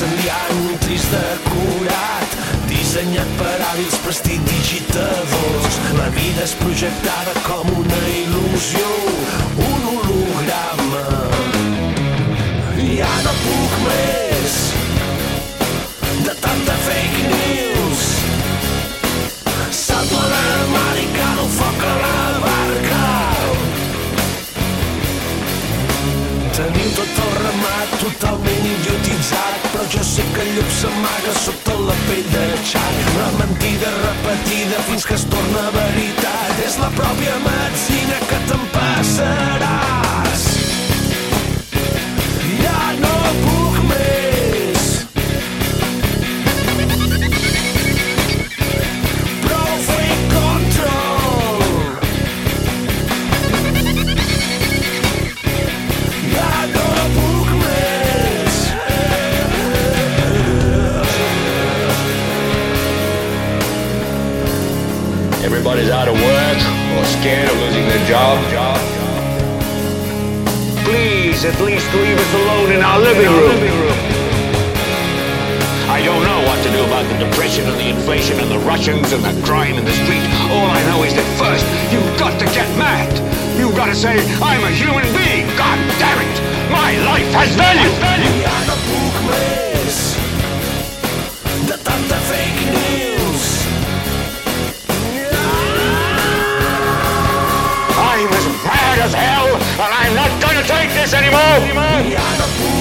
davant un trist decorat dissenyat per hàbils prestidigitadors. La vida és projectada com una il·lusió, un holograma. Ja no puc més de tanta fake news. Salto a l'armar i calo foc a la barca. Teniu tot el ramat totalment llop s'amaga sota la pell de xat. La mentida repetida fins que es torna veritat és la pròpia metzina que te'n Everybody's out of work or scared of losing their job. Please, at least leave us alone in our living room. I don't know what to do about the depression and the inflation and the Russians and the crime in the street. All I know is that first, you've got to get mad. You've got to say, I'm a human being. God damn it! My life has value. Ja no this anymore.